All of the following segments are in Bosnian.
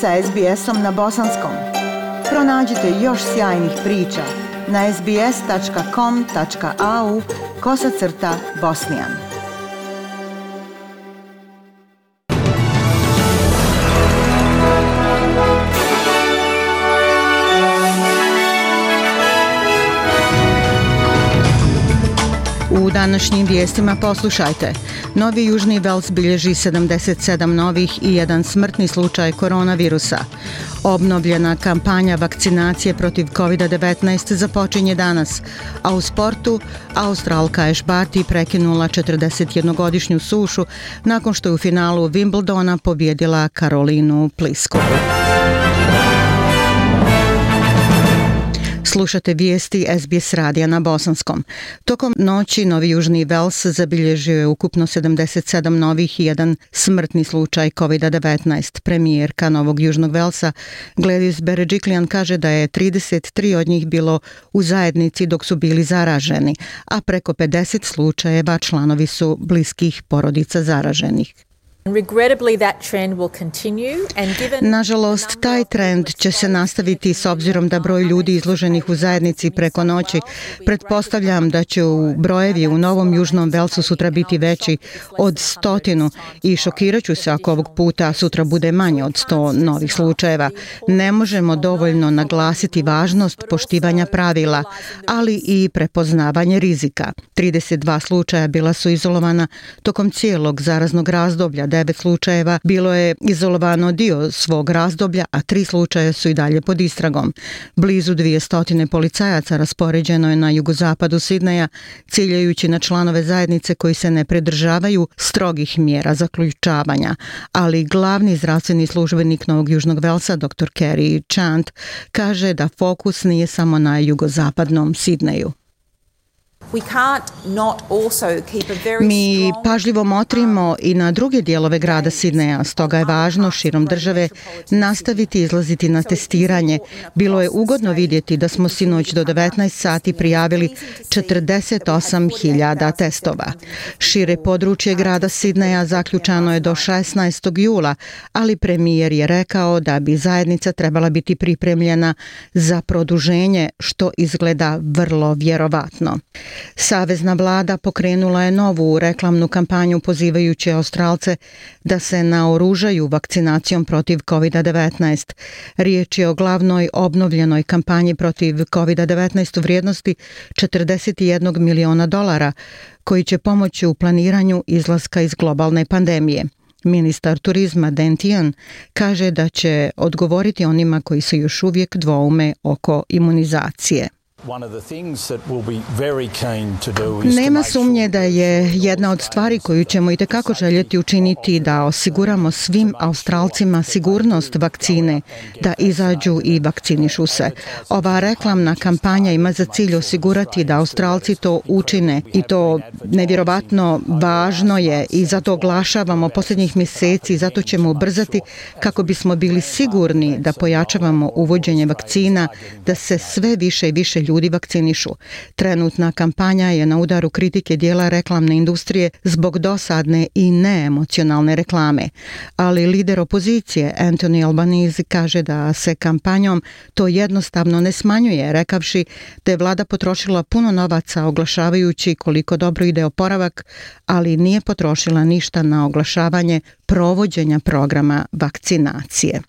sa SBS-om na bosanskom. Pronađite još sjajnih priča na sbs.com.au crta bosnijan. U današnjim vijestima poslušajte – Novi Južni Vels bilježi 77 novih i jedan smrtni slučaj koronavirusa. Obnovljena kampanja vakcinacije protiv COVID-19 započinje danas, a u sportu Australka je prekinula 41-godišnju sušu nakon što je u finalu Wimbledona pobjedila Karolinu Pliskovu. Slušate vijesti SBS radija na Bosanskom. Tokom noći Novi Južni Vels zabilježio je ukupno 77 novih i jedan smrtni slučaj COVID-19. Premijerka Novog Južnog Velsa Gladys Berejiklian kaže da je 33 od njih bilo u zajednici dok su bili zaraženi, a preko 50 slučajeva članovi su bliskih porodica zaraženih. Nažalost, taj trend će se nastaviti s obzirom da broj ljudi izloženih u zajednici preko noći. Pretpostavljam da će u brojevi u Novom Južnom Velsu sutra biti veći od stotinu i šokiraću se ako ovog puta sutra bude manje od sto novih slučajeva. Ne možemo dovoljno naglasiti važnost poštivanja pravila, ali i prepoznavanje rizika. 32 slučaja bila su izolovana tokom cijelog zaraznog razdoblja Devet slučajeva bilo je izolovano dio svog razdoblja, a tri slučaje su i dalje pod istragom. Blizu dvije policajaca raspoređeno je na jugozapadu Sidneja, ciljajući na članove zajednice koji se ne pridržavaju strogih mjera zaključavanja, ali glavni zdravstveni službenik Novog Južnog Velsa, dr. Kerry Chant, kaže da fokus nije samo na jugozapadnom Sidneju. Mi pažljivo um, motrimo i na druge dijelove grada Sidneja, stoga je važno širom države nastaviti izlaziti na testiranje. Bilo je ugodno vidjeti da smo sinoć do 19 sati prijavili 48.000 testova. Šire područje um, grada Sidneja zaključano je do 16. jula, ali premijer je rekao da bi zajednica trebala biti pripremljena za produženje, što izgleda vrlo vjerovatno. Savezna vlada pokrenula je novu reklamnu kampanju pozivajući Australce da se naoružaju vakcinacijom protiv COVID-19. Riječ je o glavnoj obnovljenoj kampanji protiv COVID-19 u vrijednosti 41 miliona dolara koji će pomoći u planiranju izlaska iz globalne pandemije. Ministar turizma Dentian kaže da će odgovoriti onima koji se još uvijek dvoume oko imunizacije. Nema sumnje da je jedna od stvari koju ćemo i tekako željeti učiniti da osiguramo svim Australcima sigurnost vakcine, da izađu i vakcinišu se. Ova reklamna kampanja ima za cilj osigurati da Australci to učine i to nevjerovatno važno je i zato oglašavamo posljednjih mjeseci i zato ćemo ubrzati kako bismo bili sigurni da pojačavamo uvođenje vakcina, da se sve više i više ljudi ljudi vakcinišu. Trenutna kampanja je na udaru kritike dijela reklamne industrije zbog dosadne i neemocionalne reklame, ali lider opozicije Anthony Albanese kaže da se kampanjom to jednostavno ne smanjuje, rekavši da je vlada potrošila puno novaca oglašavajući koliko dobro ide oporavak, ali nije potrošila ništa na oglašavanje provođenja programa vakcinacije.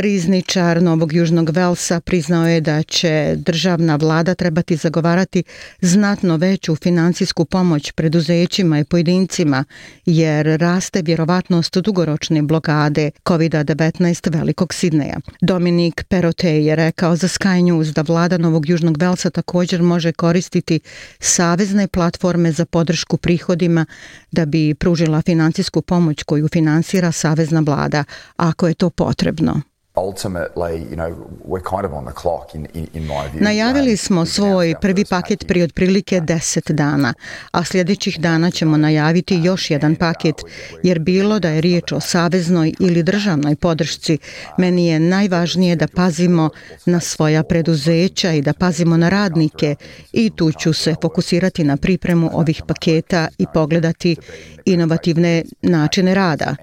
Rizničar Novog Južnog Velsa priznao je da će državna vlada trebati zagovarati znatno veću financijsku pomoć preduzećima i pojedincima jer raste vjerovatnost dugoročne blokade COVID-19 velikog Sidneja. Dominik Perote je rekao za Sky News da vlada Novog Južnog Velsa također može koristiti savezne platforme za podršku prihodima da bi pružila financijsku pomoć koju financira savezna vlada ako je to potrebno ultimately, you know, we're kind of on the clock in, my Najavili smo svoj prvi paket prije otprilike 10 dana, a sljedećih dana ćemo najaviti još jedan paket, jer bilo da je riječ o saveznoj ili državnoj podršci, meni je najvažnije da pazimo na svoja preduzeća i da pazimo na radnike i tu ću se fokusirati na pripremu ovih paketa i pogledati inovativne načine rada.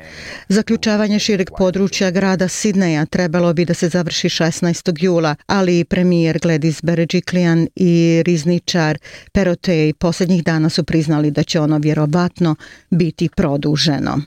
Zaključavanje šireg područja grada Sidneja treba trebalo bi da se završi 16. jula, ali premijer Gledis Beređiklijan i rizničar Perotej posljednjih dana su priznali da će ono vjerovatno biti produženo.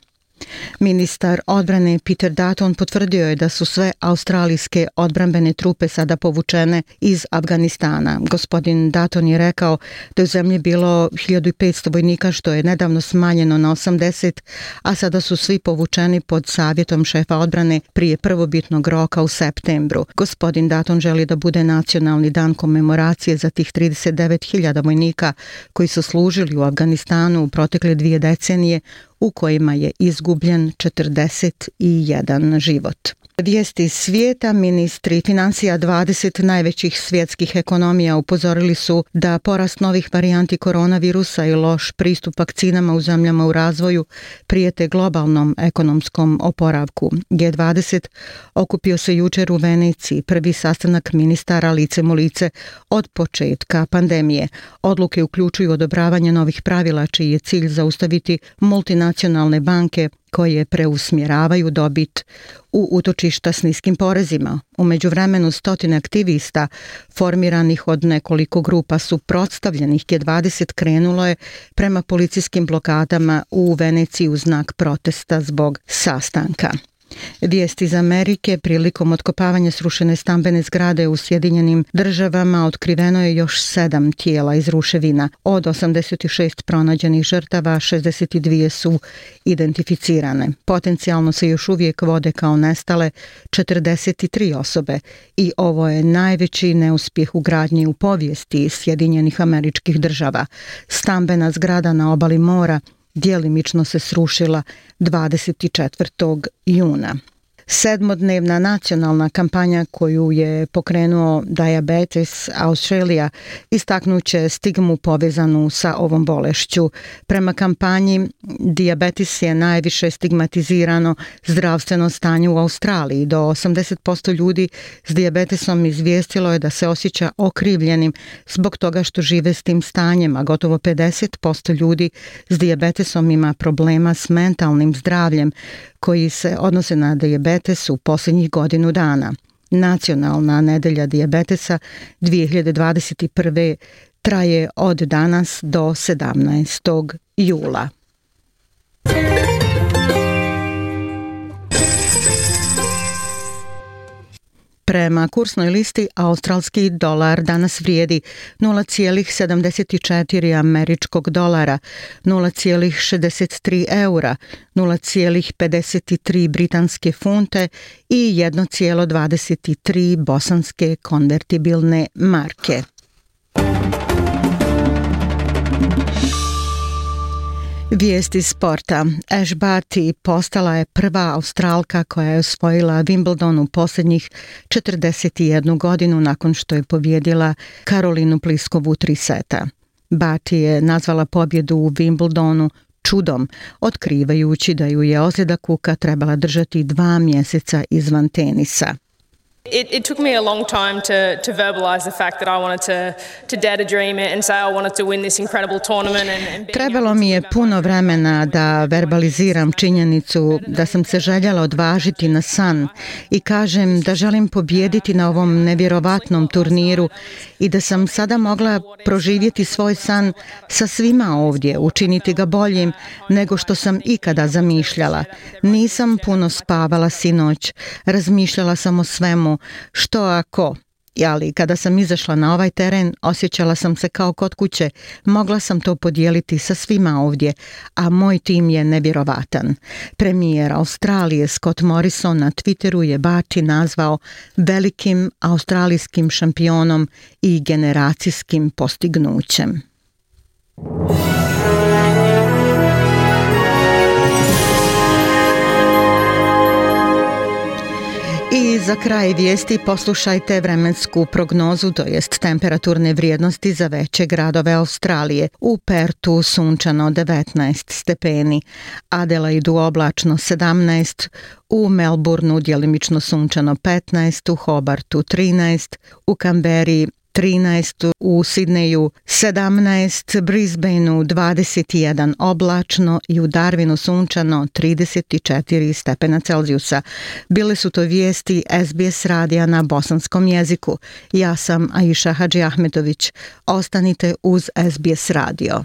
Ministar odbrane Peter Dutton potvrdio je da su sve australijske odbrambene trupe sada povučene iz Afganistana. Gospodin Dutton je rekao da je u zemlji bilo 1500 vojnika što je nedavno smanjeno na 80, a sada su svi povučeni pod savjetom šefa odbrane prije prvobitnog roka u septembru. Gospodin Dutton želi da bude nacionalni dan komemoracije za tih 39.000 vojnika koji su služili u Afganistanu u protekle dvije decenije u kojima je izgubljen 41 život. Vijesti svijeta ministri financija 20 najvećih svjetskih ekonomija upozorili su da porast novih varijanti koronavirusa i loš pristup vakcinama u zemljama u razvoju prijete globalnom ekonomskom oporavku. G20 okupio se jučer u Veneciji, prvi sastanak ministara lice mu lice od početka pandemije. Odluke uključuju odobravanje novih pravila čiji je cilj zaustaviti multinacionalne banke koje preusmjeravaju dobit u utočišta s niskim porezima. U međuvremenu stotine aktivista formiranih od nekoliko grupa suprotstavljenih je 20 krenulo je prema policijskim blokadama u Veneciji u znak protesta zbog sastanka vijesti iz Amerike prilikom otkopavanja srušene stambene zgrade u Sjedinjenim državama otkriveno je još sedam tijela iz ruševina. Od 86 pronađenih žrtava 62 su identificirane. Potencijalno se još uvijek vode kao nestale 43 osobe i ovo je najveći neuspjeh u gradnji u povijesti Sjedinjenih američkih država. Stambena zgrada na obali mora djelimično se srušila 24. juna sedmodnevna nacionalna kampanja koju je pokrenuo Diabetes Australia istaknuće stigmu povezanu sa ovom bolešću. Prema kampanji diabetes je najviše stigmatizirano zdravstveno stanje u Australiji. Do 80% ljudi s diabetesom izvijestilo je da se osjeća okrivljenim zbog toga što žive s tim stanjem, a gotovo 50% ljudi s diabetesom ima problema s mentalnim zdravljem koji se odnose na dijabetes u posljednjih godinu dana. Nacionalna nedelja dijabetesa 2021. traje od danas do 17. jula. Prema kursnoj listi australski dolar danas vrijedi 0,74 američkog dolara, 0,63 eura, 0,53 britanske funte i 1,23 bosanske konvertibilne marke. Vijesti sporta. Ash Barty postala je prva Australka koja je osvojila Wimbledon u posljednjih 41 godinu nakon što je pobjedila Karolinu Pliskovu tri seta. Barty je nazvala pobjedu u Wimbledonu čudom, otkrivajući da ju je ozljeda kuka trebala držati dva mjeseca izvan tenisa. It, it, took me a long time to, to verbalize the fact that I wanted to, to dare to dream it and say I wanted to win this incredible tournament. And, and Trebalo mi je puno vremena da verbaliziram činjenicu da sam se željela odvažiti na san i kažem da želim pobijediti na ovom nevjerovatnom turniru i da sam sada mogla proživjeti svoj san sa svima ovdje, učiniti ga boljim nego što sam ikada zamišljala. Nisam puno spavala sinoć, razmišljala sam o svemu, što ako, ali kada sam izašla na ovaj teren osjećala sam se kao kod kuće, mogla sam to podijeliti sa svima ovdje, a moj tim je nevjerovatan. Premijer Australije Scott Morrison na Twitteru je Bači nazvao velikim australijskim šampionom i generacijskim postignućem. za kraj vijesti poslušajte vremensku prognozu, to jest temperaturne vrijednosti za veće gradove Australije. U Pertu sunčano 19 stepeni, Adelaidu oblačno 17, u Melbourneu djelimično sunčano 15, u Hobartu 13, u Kamberi 13, u Sidneju 17, Brisbaneu 21 oblačno i u Darwinu sunčano 34 stepena Celzijusa. Bile su to vijesti SBS radija na bosanskom jeziku. Ja sam Aisha Hadži Ahmetović. Ostanite uz SBS radio.